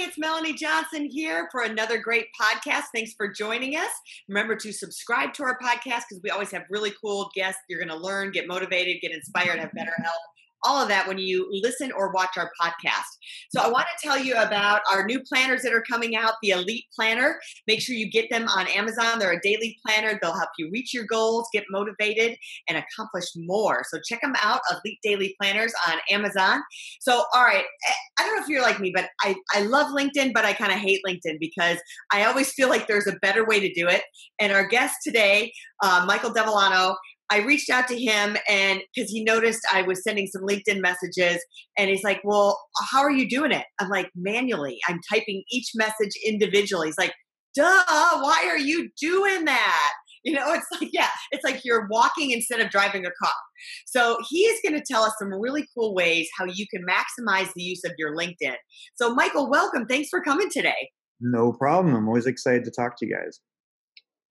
It's Melanie Johnson here for another great podcast. Thanks for joining us. Remember to subscribe to our podcast because we always have really cool guests. You're going to learn, get motivated, get inspired, have better health all of that when you listen or watch our podcast. So I want to tell you about our new planners that are coming out, the Elite Planner. Make sure you get them on Amazon. They're a daily planner. They'll help you reach your goals, get motivated, and accomplish more. So check them out, Elite Daily Planners on Amazon. So, all right, I don't know if you're like me, but I, I love LinkedIn, but I kind of hate LinkedIn because I always feel like there's a better way to do it. And our guest today, uh, Michael Devellano, I reached out to him and because he noticed I was sending some LinkedIn messages and he's like, Well, how are you doing it? I'm like, manually. I'm typing each message individually. He's like, duh, why are you doing that? You know, it's like, yeah, it's like you're walking instead of driving a car. So he is going to tell us some really cool ways how you can maximize the use of your LinkedIn. So, Michael, welcome. Thanks for coming today. No problem. I'm always excited to talk to you guys.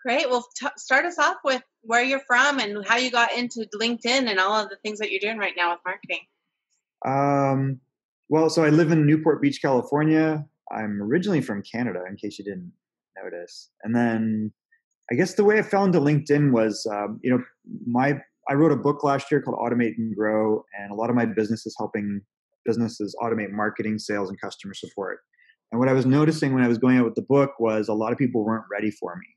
Great. Well, t- start us off with where you're from and how you got into LinkedIn and all of the things that you're doing right now with marketing. Um, well, so I live in Newport Beach, California. I'm originally from Canada, in case you didn't notice. And then I guess the way I fell into LinkedIn was, um, you know, my I wrote a book last year called Automate and Grow, and a lot of my business is helping businesses automate marketing, sales, and customer support. And what I was noticing when I was going out with the book was a lot of people weren't ready for me.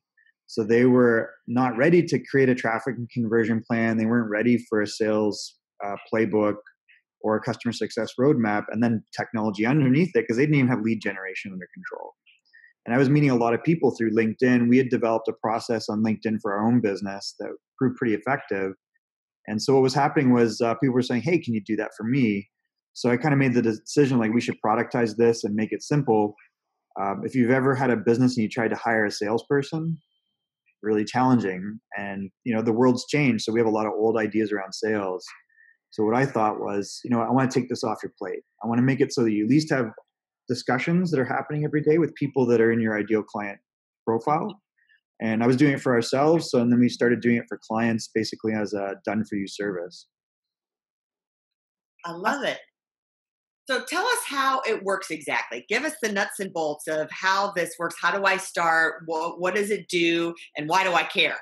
So they were not ready to create a traffic and conversion plan. They weren't ready for a sales uh, playbook or a customer success roadmap, and then technology underneath it because they didn't even have lead generation under control. And I was meeting a lot of people through LinkedIn. We had developed a process on LinkedIn for our own business that proved pretty effective. And so what was happening was uh, people were saying, "Hey, can you do that for me?" So I kind of made the decision like we should productize this and make it simple. Um, if you've ever had a business and you tried to hire a salesperson, really challenging. And you know, the world's changed, so we have a lot of old ideas around sales. So what I thought was, you know, I want to take this off your plate. I want to make it so that you at least have discussions that are happening every day with people that are in your ideal client profile. And I was doing it for ourselves, so and then we started doing it for clients, basically as a done for you service. I love it. So tell us how it works exactly. Give us the nuts and bolts of how this works. How do I start? What, what does it do? And why do I care?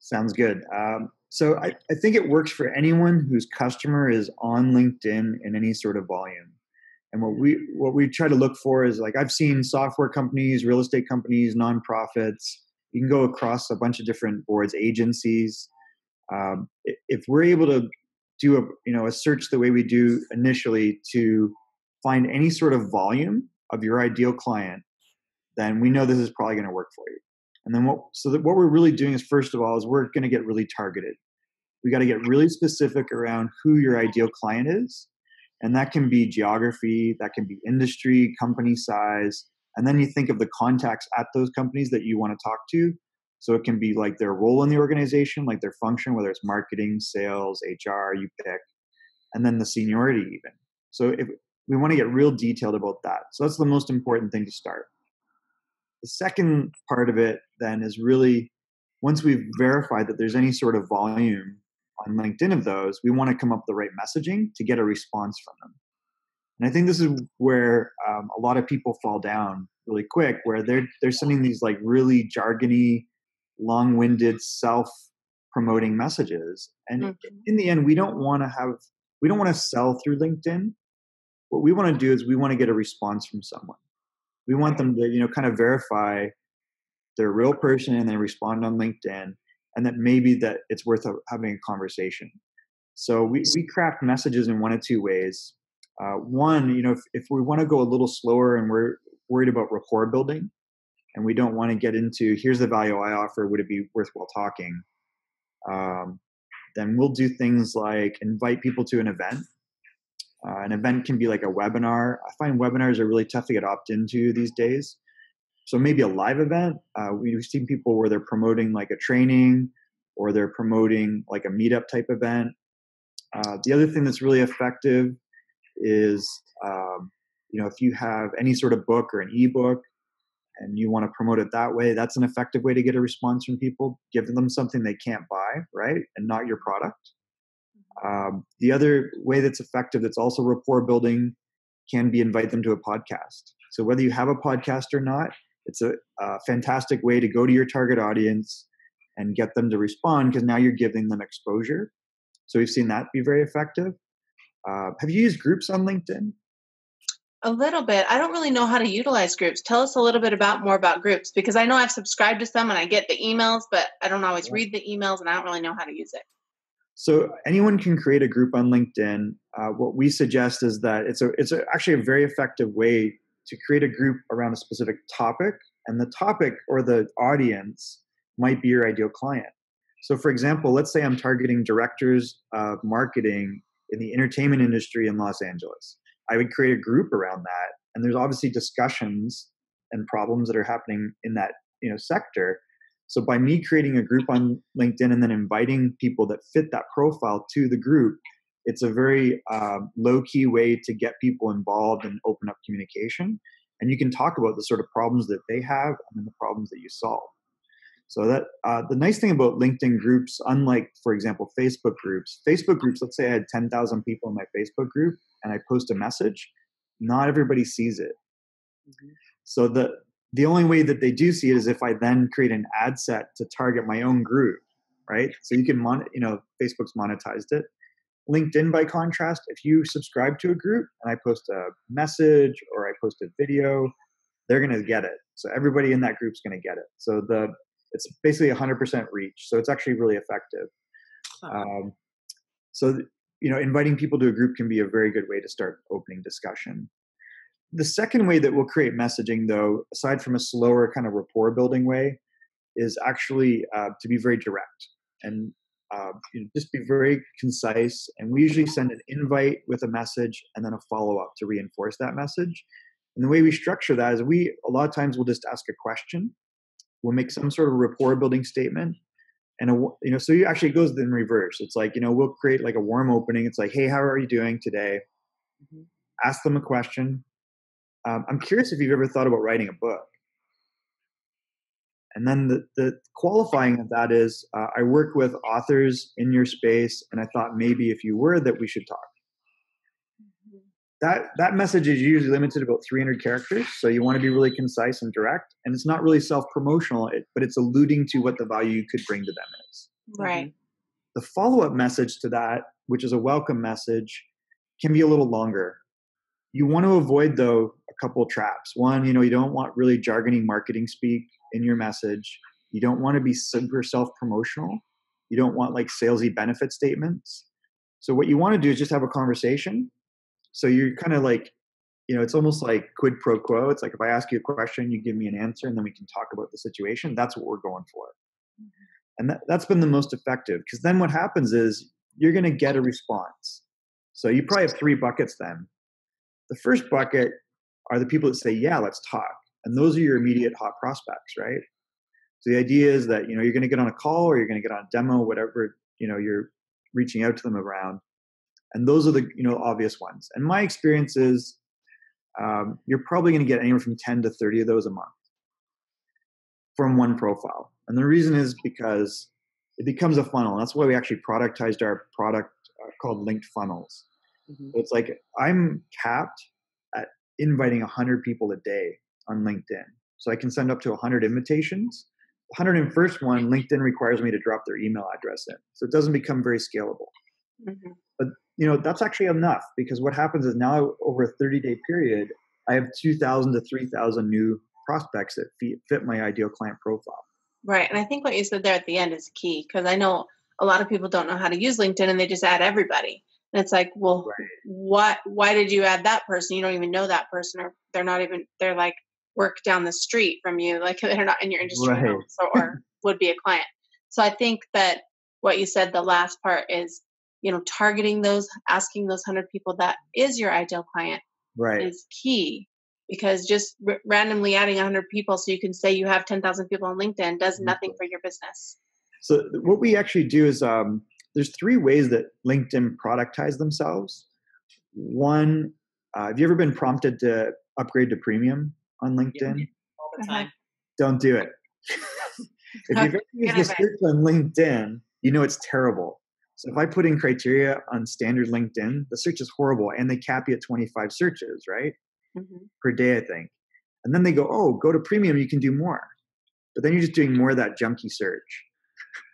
Sounds good. Um, so I, I think it works for anyone whose customer is on LinkedIn in any sort of volume. And what we what we try to look for is like I've seen software companies, real estate companies, nonprofits. You can go across a bunch of different boards, agencies. Um, if we're able to do a you know a search the way we do initially to find any sort of volume of your ideal client, then we know this is probably going to work for you. And then what so that what we're really doing is first of all is we're going to get really targeted. We got to get really specific around who your ideal client is. And that can be geography, that can be industry, company size, and then you think of the contacts at those companies that you want to talk to so it can be like their role in the organization, like their function, whether it's marketing, sales, HR, you pick, and then the seniority even. So if we want to get real detailed about that. So that's the most important thing to start. The second part of it then is really once we've verified that there's any sort of volume on LinkedIn of those, we want to come up with the right messaging to get a response from them. And I think this is where um, a lot of people fall down really quick, where they're they're sending these like really jargony, long-winded self-promoting messages and mm-hmm. in the end we don't want to have we don't want to sell through linkedin. What we want to do is we want to get a response from someone. We want them to you know kind of verify they're a real person and they respond on linkedin and that maybe that it's worth having a conversation. So we, we craft messages in one of two ways. Uh, one you know if, if we want to go a little slower and we're worried about rapport building and we don't want to get into here's the value I offer, would it be worthwhile talking? Um, then we'll do things like invite people to an event. Uh, an event can be like a webinar. I find webinars are really tough to get opt into these days. So maybe a live event. Uh, we've seen people where they're promoting like a training or they're promoting like a meetup type event. Uh, the other thing that's really effective is, um, you know, if you have any sort of book or an ebook and you want to promote it that way, that's an effective way to get a response from people. Give them something they can't buy, right? And not your product. Um, the other way that's effective, that's also rapport building, can be invite them to a podcast. So whether you have a podcast or not, it's a, a fantastic way to go to your target audience and get them to respond because now you're giving them exposure. So we've seen that be very effective. Uh, have you used groups on LinkedIn? A little bit. I don't really know how to utilize groups. Tell us a little bit about more about groups because I know I've subscribed to some and I get the emails, but I don't always yeah. read the emails and I don't really know how to use it. So anyone can create a group on LinkedIn. Uh, what we suggest is that it's a it's a, actually a very effective way to create a group around a specific topic, and the topic or the audience might be your ideal client. So, for example, let's say I'm targeting directors of marketing in the entertainment industry in Los Angeles. I would create a group around that, and there's obviously discussions and problems that are happening in that you know sector so by me creating a group on LinkedIn and then inviting people that fit that profile to the group, it's a very uh, low key way to get people involved and open up communication. And you can talk about the sort of problems that they have and then the problems that you solve. So that uh, the nice thing about LinkedIn groups, unlike for example Facebook groups, Facebook groups. Let's say I had ten thousand people in my Facebook group and I post a message, not everybody sees it. Mm-hmm. So the the only way that they do see it is if I then create an ad set to target my own group, right? So you can mon, you know, Facebook's monetized it. LinkedIn, by contrast, if you subscribe to a group and I post a message or I post a video, they're going to get it. So everybody in that group's going to get it. So the it's basically 100% reach. So it's actually really effective. Um, so you know, inviting people to a group can be a very good way to start opening discussion. The second way that we'll create messaging, though, aside from a slower kind of rapport building way, is actually uh, to be very direct and uh, you know, just be very concise. And we usually send an invite with a message and then a follow up to reinforce that message. And the way we structure that is we a lot of times we'll just ask a question. We'll make some sort of rapport building statement. And a, you know, so you actually goes in reverse. It's like, you know, we'll create like a warm opening. It's like, hey, how are you doing today? Mm-hmm. Ask them a question, um, I'm curious if you've ever thought about writing a book. And then the, the qualifying of that is uh, I work with authors in your space, and I thought maybe if you were, that we should talk. That, that message is usually limited to about 300 characters, so you want to be really concise and direct. And it's not really self promotional, but it's alluding to what the value you could bring to them is. Right. Mm-hmm. The follow up message to that, which is a welcome message, can be a little longer. You want to avoid, though, a couple traps. One, you know, you don't want really jargony marketing speak in your message. You don't want to be super self promotional. You don't want like salesy benefit statements. So what you want to do is just have a conversation. So you're kind of like, you know, it's almost like quid pro quo. It's like if I ask you a question, you give me an answer, and then we can talk about the situation. That's what we're going for. Mm-hmm. And that, that's been the most effective because then what happens is you're going to get a response. So you probably have three buckets then. The first bucket are the people that say, yeah, let's talk. And those are your immediate hot prospects, right? So the idea is that, you know, you're going to get on a call or you're going to get on a demo, whatever, you know, you're reaching out to them around. And those are the, you know, obvious ones. And my experience is um, you're probably going to get anywhere from 10 to 30 of those a month from one profile. And the reason is because it becomes a funnel. That's why we actually productized our product uh, called linked funnels. Mm-hmm. It's like I'm capped at inviting 100 people a day on LinkedIn. So I can send up to 100 invitations. 101st one, LinkedIn requires me to drop their email address in. So it doesn't become very scalable. Mm-hmm. But you know, that's actually enough because what happens is now over a 30 day period, I have 2,000 to 3,000 new prospects that fit my ideal client profile. Right. And I think what you said there at the end is key because I know a lot of people don't know how to use LinkedIn and they just add everybody. And it's like, well, right. what? Why did you add that person? You don't even know that person, or they're not even. They're like work down the street from you, like they're not in your industry, right. or would be a client. So I think that what you said, the last part is you know targeting those asking those 100 people that is your ideal client right is key because just r- randomly adding 100 people so you can say you have 10,000 people on LinkedIn does Mm-hmm. nothing for your business. So what we actually do is um, there's three ways that LinkedIn productize themselves. One, uh, have you ever been prompted to upgrade to premium on LinkedIn? all the time. Don't do it. if you've ever used the Get search on LinkedIn, you know it's terrible. So if I put in criteria on standard LinkedIn, the search is horrible, and they cap you at 25 searches, right, Mhm. per day, I think. And then they go, "Oh, go to premium, you can do more." But then you're just doing more of that junky search.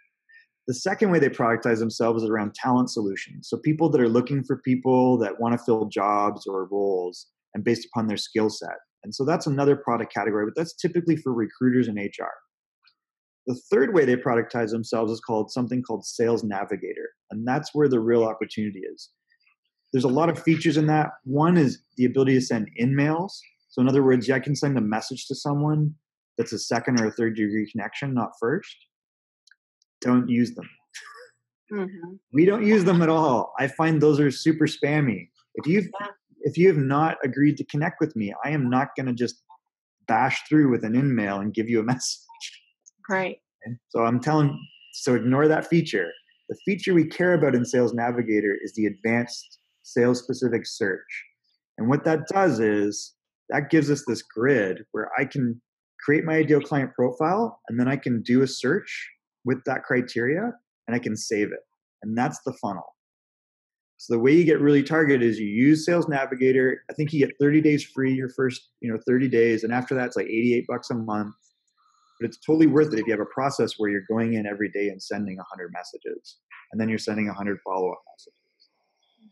The second way they productize themselves is around talent solutions. So people that are looking for people that want to fill jobs or roles and based upon their skill set. And so that's another product category, but that's typically for recruiters and HR. The third way they productize themselves is called something called Sales Navigator. And that's where the real opportunity is. There's a lot of features in that. One is the ability to send InMails. So, in other words, yeah, I can send a message to someone that's a second or a third degree connection, not first. Don't use them. Mhm. We don't use them at all. I find those are super spammy. If you've if you have not agreed to connect with me, I am not going to just bash through with an InMail and give you a message. Right. So I'm telling so ignore that feature. The feature we care about in Sales Navigator is the advanced sales specific search. And what that does is that gives us this grid where I can create my ideal client profile and then I can do a search with that criteria and I can save it. And that's the funnel. So the way you get really targeted is you use Sales Navigator. I think you get 30 days free your first, you know, 30 days and after that it's like 88 bucks a month but it's totally worth it if you have a process where you're going in every day and sending 100 messages and then you're sending 100 follow-up messages.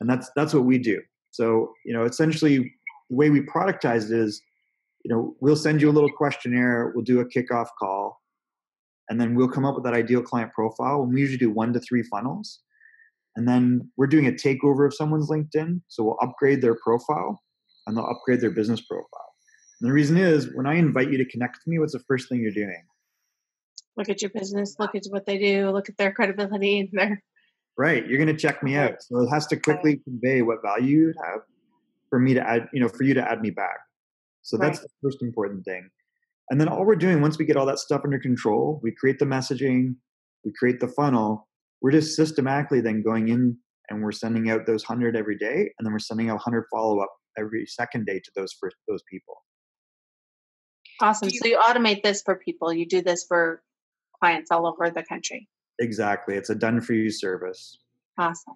And that's that's what we do. So you know essentially the way we productize it is you know we'll send you a little questionnaire we'll do a kickoff call and then we'll come up with that ideal client profile and we usually do one to three funnels. And then we're doing a takeover of someone's linkedin so we'll upgrade their profile and they'll upgrade their business profile and the reason is when I invite you to connect with me, what's the first thing you're doing? Look at your business, look at what they do, look at their credibility and their Right. You're going to check me out. So it has to quickly convey what value you'd have for me to add, you know, for you to add me back. So that's Right. the first important thing. And then all we're doing once we get all that stuff under control, we create the messaging, we create the funnel. We're just systematically then going in and we're sending out those 100 every day and then we're sending out 100 follow up every second day to those first those people. Awesome. You- So you automate this for people. You do this for clients all over the country. Exactly. It's a done for you service. Awesome.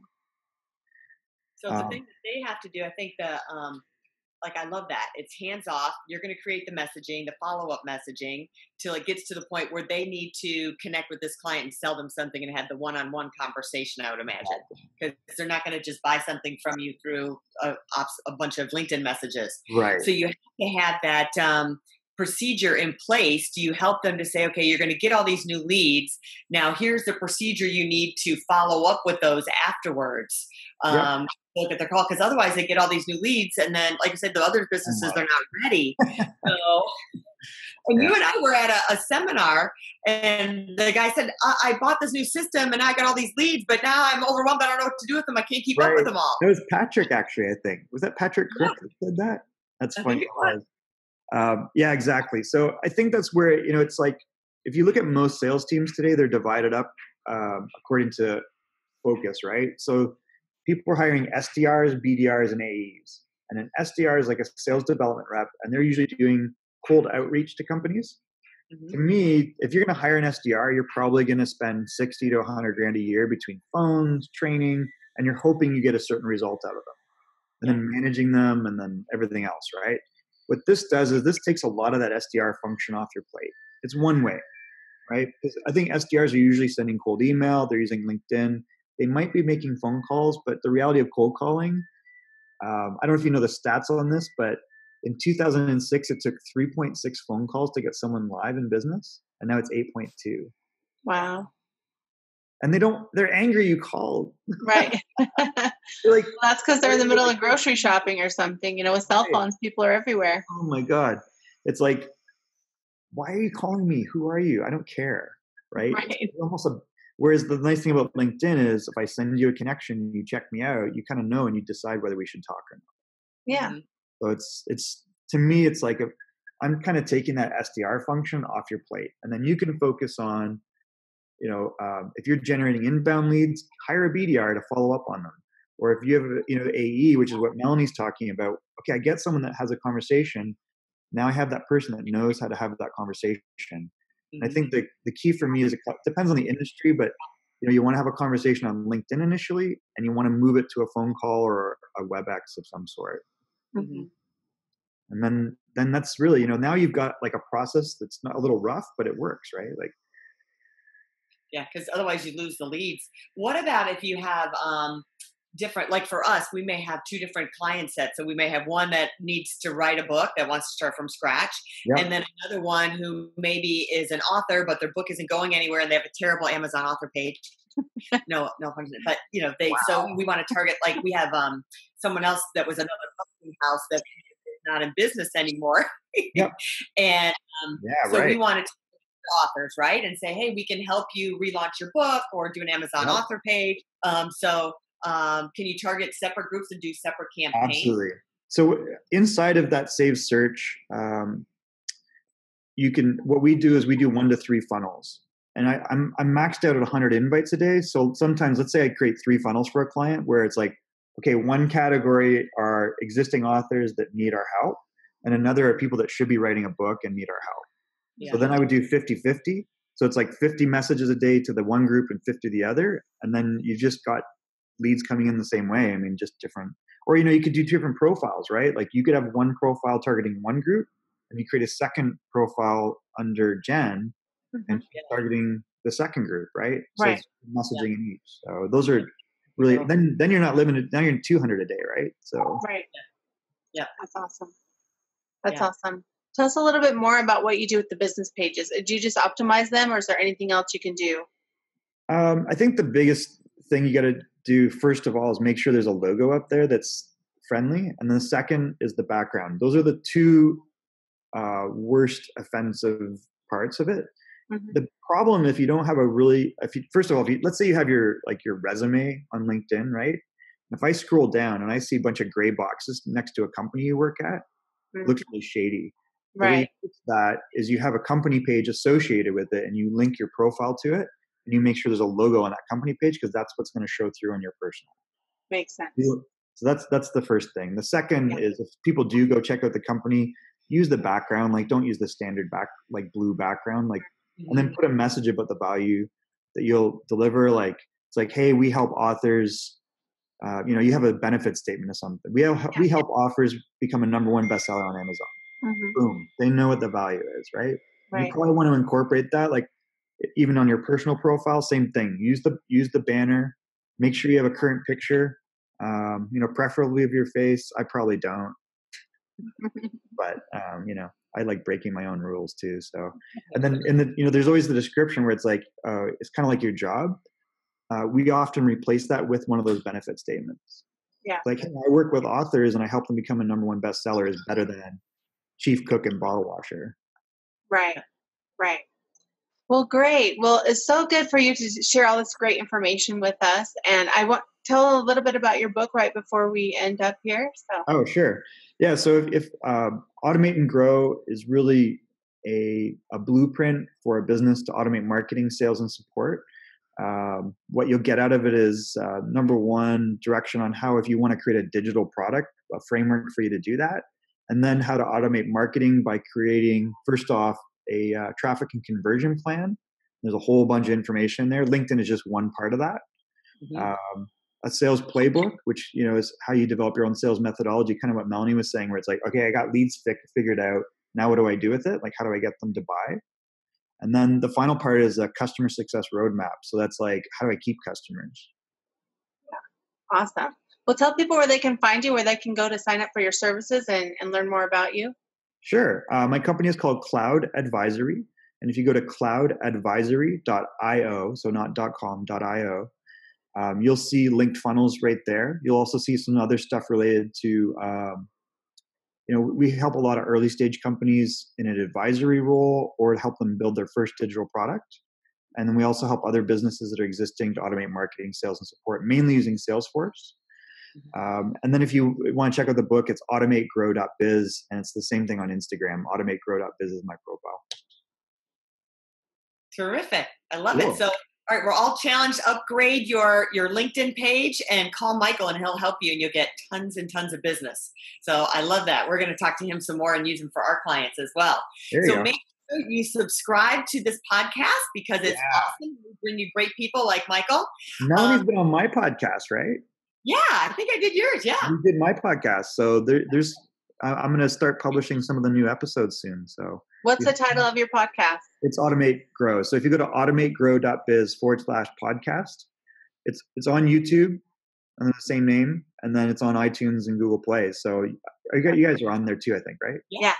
So the Um, thing that they have to do, I think the um, like I love that. It's hands off. You're going to create the messaging, the follow up messaging, till it gets to the point where they need to connect with this client and sell them something and have the one on one conversation. I would imagine because they're not going to just buy something from you through a, a bunch of LinkedIn messages. Right. So you have to have that um, procedure in place. Do you help them to say, okay, you're going to get all these new leads. Now here's the procedure you need to follow up with those afterwards. Yep. Um, Look at their call because otherwise they get all these new leads, and then, like I said, the other businesses they're not ready. so, and you and I were at a, a seminar, and the guy said, I-, "I bought this new system, and I got all these leads, but now I'm overwhelmed. I don't know what to do with them. I can't keep up with them all." it was Patrick, actually. I think was that Patrick Yeah. Said that. That's I funny. Think it was. Um, yeah, exactly. So I think that's where you know it's like if you look at most sales teams today, they're divided up um, according to focus, right? So people are hiring SDRs, BDRs, and AEs. And an SDR is like a sales development rep, and they're usually doing cold outreach to companies. Mhm. To me, if you're going to hire an SDR, you're probably going to spend 60 to 100 grand a year between phones, training, and you're hoping you get a certain result out of them. And then managing them and then everything else, right? What this does is this takes a lot of that SDR function off your plate. It's one way, right? I think SDRs are usually sending cold email, they're using LinkedIn. They might be making phone calls, but the reality of cold calling, um, I don't know if you know the stats on this, but in 2006, it took 3.6 phone calls to get someone live in business, and now it's 8.2. Wow. And they don't, they're angry you called. Right. They're like, That's because they're in the middle of grocery shopping or something. You know, with cell phones, people are everywhere. oh my God. It's like, why are you calling me? Who are you? I don't care. Right? Right. It's almost a, Whereas the nice thing about LinkedIn is if I send you a connection, you check me out, you kind of know and you decide whether we should talk or not. Yeah. Mm-hmm. So it's it's to me it's like a I'm kind of taking that SDR function off your plate, and then you can focus on, you know, um, if you're generating inbound leads, hire a BDR to follow up on them, or if you have you know AE, which is what Melanie's talking about. Okay, I get someone that has a conversation. Now I have that person that knows how to have that conversation I think mm-hmm. the, the key for me is it depends on the industry, but you know you want to have a conversation on LinkedIn initially, and you want to move it to a phone call or a WebEx of some sort. Mm-hmm. And then then that's really you know now you've got like a process that's not a little rough, but it works, right? Like yeah, because otherwise you lose the leads. What about if you have um, different like for us we may have two different client sets so we may have one that needs to write a book that wants to start from scratch and then another one who maybe is an author but their book isn't going anywhere and they have a terrible amazon author page no no but you know they wow. so we want to target like we have um someone else that was another house that is not in business anymore yep. and um, yeah, so right. we wanted to authors right and say hey we can help you relaunch your book or do an amazon yep. author page um, so um, can you target separate groups and do separate campaigns? Absolutely. So inside of that save search, um, you can. What we do is we do one to three funnels, and I, I'm I'm maxed out at 100 invites a day. So sometimes, let's say I create three funnels for a client, where it's like, okay, one category are existing authors that need our help, and another are people that should be writing a book and need our help. Yeah. So then I would do 50 50. So it's like 50 messages a day to the one group and 50 the other. And then you just got leads coming in the same way. I mean, just different. Or you know, you could do different profiles, right? Like you could have one profile targeting one group, and you create a second profile under Jen, mm-hmm. and targeting the second group, right? So right. messaging yeah. in each. So those are really then then you're not limited. Now you're in 200 a day, right? So right. Yeah, that's awesome. That's yeah. awesome. Tell us a little bit more about what you do with the business pages. Do you just optimize them, or is there anything else you can do? Um, I think the biggest thing you got to do first of all is make sure there's a logo up there that's friendly, and then the second is the background. Those are the two uh, worst offensive parts of it. Mm-hmm. The problem if you don't have a really, if you first of all, if you, let's say you have your like your resume on LinkedIn, right? If I scroll down and I see a bunch of gray boxes next to a company you work at, mm-hmm. looks really shady. Right. That is, you have a company page associated with it, and you link your profile to it, and you make sure there's a logo on that company page because that's what's going to show through on your personal. Makes sense. So that's that's the first thing. The second yeah. is if people do go check out the company, use the background. Like don't use the standard back like blue background. Like mm-hmm. and then mm-hmm. put a message about the value that you'll deliver. Like it's like, hey, we help authors. Uh, you know, you have a benefit statement or something. We help yeah. we help authors become a number one bestseller on Amazon. Mm-hmm. Boom, they know what the value is, right? right? You probably want to incorporate that. Like even on your personal profile same thing use the use the banner make sure you have a current picture um, you know preferably of your face i probably don't but um, you know i like breaking my own rules too so and then in the you know there's always the description where it's like uh, it's kind of like your job uh, we often replace that with one of those benefit statements yeah like hey, i work with authors and i help them become a number one bestseller is better than chief cook and bottle washer right right well, great. Well, it's so good for you to share all this great information with us. And I want to tell a little bit about your book right before we end up here. So. Oh, sure. Yeah. So if, if um, automate and grow is really a, a blueprint for a business to automate marketing, sales, and support. Um, what you'll get out of it is uh, number one direction on how if you want to create a digital product a framework for you to do that and then how to automate marketing by creating first off a uh, traffic and conversion plan. There's a whole bunch of information there. LinkedIn is just one part of that. Mm-hmm. Um, a sales playbook, which you know is how you develop your own sales methodology. Kind of what Melanie was saying, where it's like, okay, I got leads fi- figured out. Now, what do I do with it? Like, how do I get them to buy? And then the final part is a customer success roadmap. So that's like, how do I keep customers? Yeah. Awesome. Well, tell people where they can find you, where they can go to sign up for your services and, and learn more about you. Sure. Uh, my company is called Cloud Advisory. And if you go to cloudadvisory.io, so not .com, .io, um, you'll see linked funnels right there. You'll also see some other stuff related to, um, you know, we help a lot of early stage companies in an advisory role or help them build their first digital product. and then we also help other businesses that are existing to automate marketing, sales, and support, mainly using Salesforce. Mm-hmm. Um, and then if you want to check out the book, it's automategrow.biz, and it's the same thing on Instagram. Automategrow.biz is my profile. Terrific. I love cool. it. So all right, we're all challenged. Upgrade your your LinkedIn page and call Michael, and he'll help you, and you'll get tons and tons of business. So I love that. We're going to talk to him some more and use him for our clients as well. There so you make sure you subscribe to this podcast because it's yeah. awesome. We bring you great people like Michael. Melanie's um, been on my podcast, right? Yeah, I think I did yours. Yeah, you did my podcast. So there, there's I'm going to start publishing some of the new episodes soon. So, what's the title of your podcast? It's Automate Grow. So, if you go to automategrow.biz forward slash podcast, it's it's on YouTube under the same name, and then it's on iTunes and Google Play. So, you guys are on there too, I think, right? Yeah.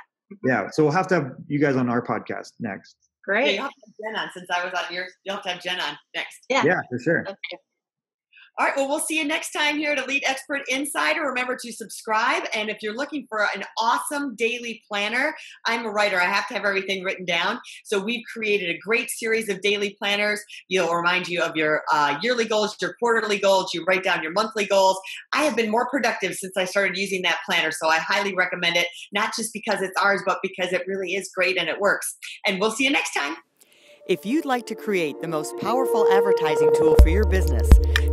Yeah. So we'll have to have you guys on our podcast next. Great. Yeah, you'll have to have Jen on since I was on yours. You'll have to have Jen on next. Yeah. Yeah, for sure. Okay. All right. Well, we'll see you next time here at Elite Expert Insider. Remember to subscribe. And if you're looking for an awesome daily planner, I'm a writer. I have to have everything written down. So we've created a great series of daily planners. You'll remind you of your uh, yearly goals, your quarterly goals. You write down your monthly goals. I have been more productive since I started using that planner. So I highly recommend it, not just because it's ours, but because it really is great and it works. And we'll see you next time. If you'd like to create the most powerful advertising tool for your business,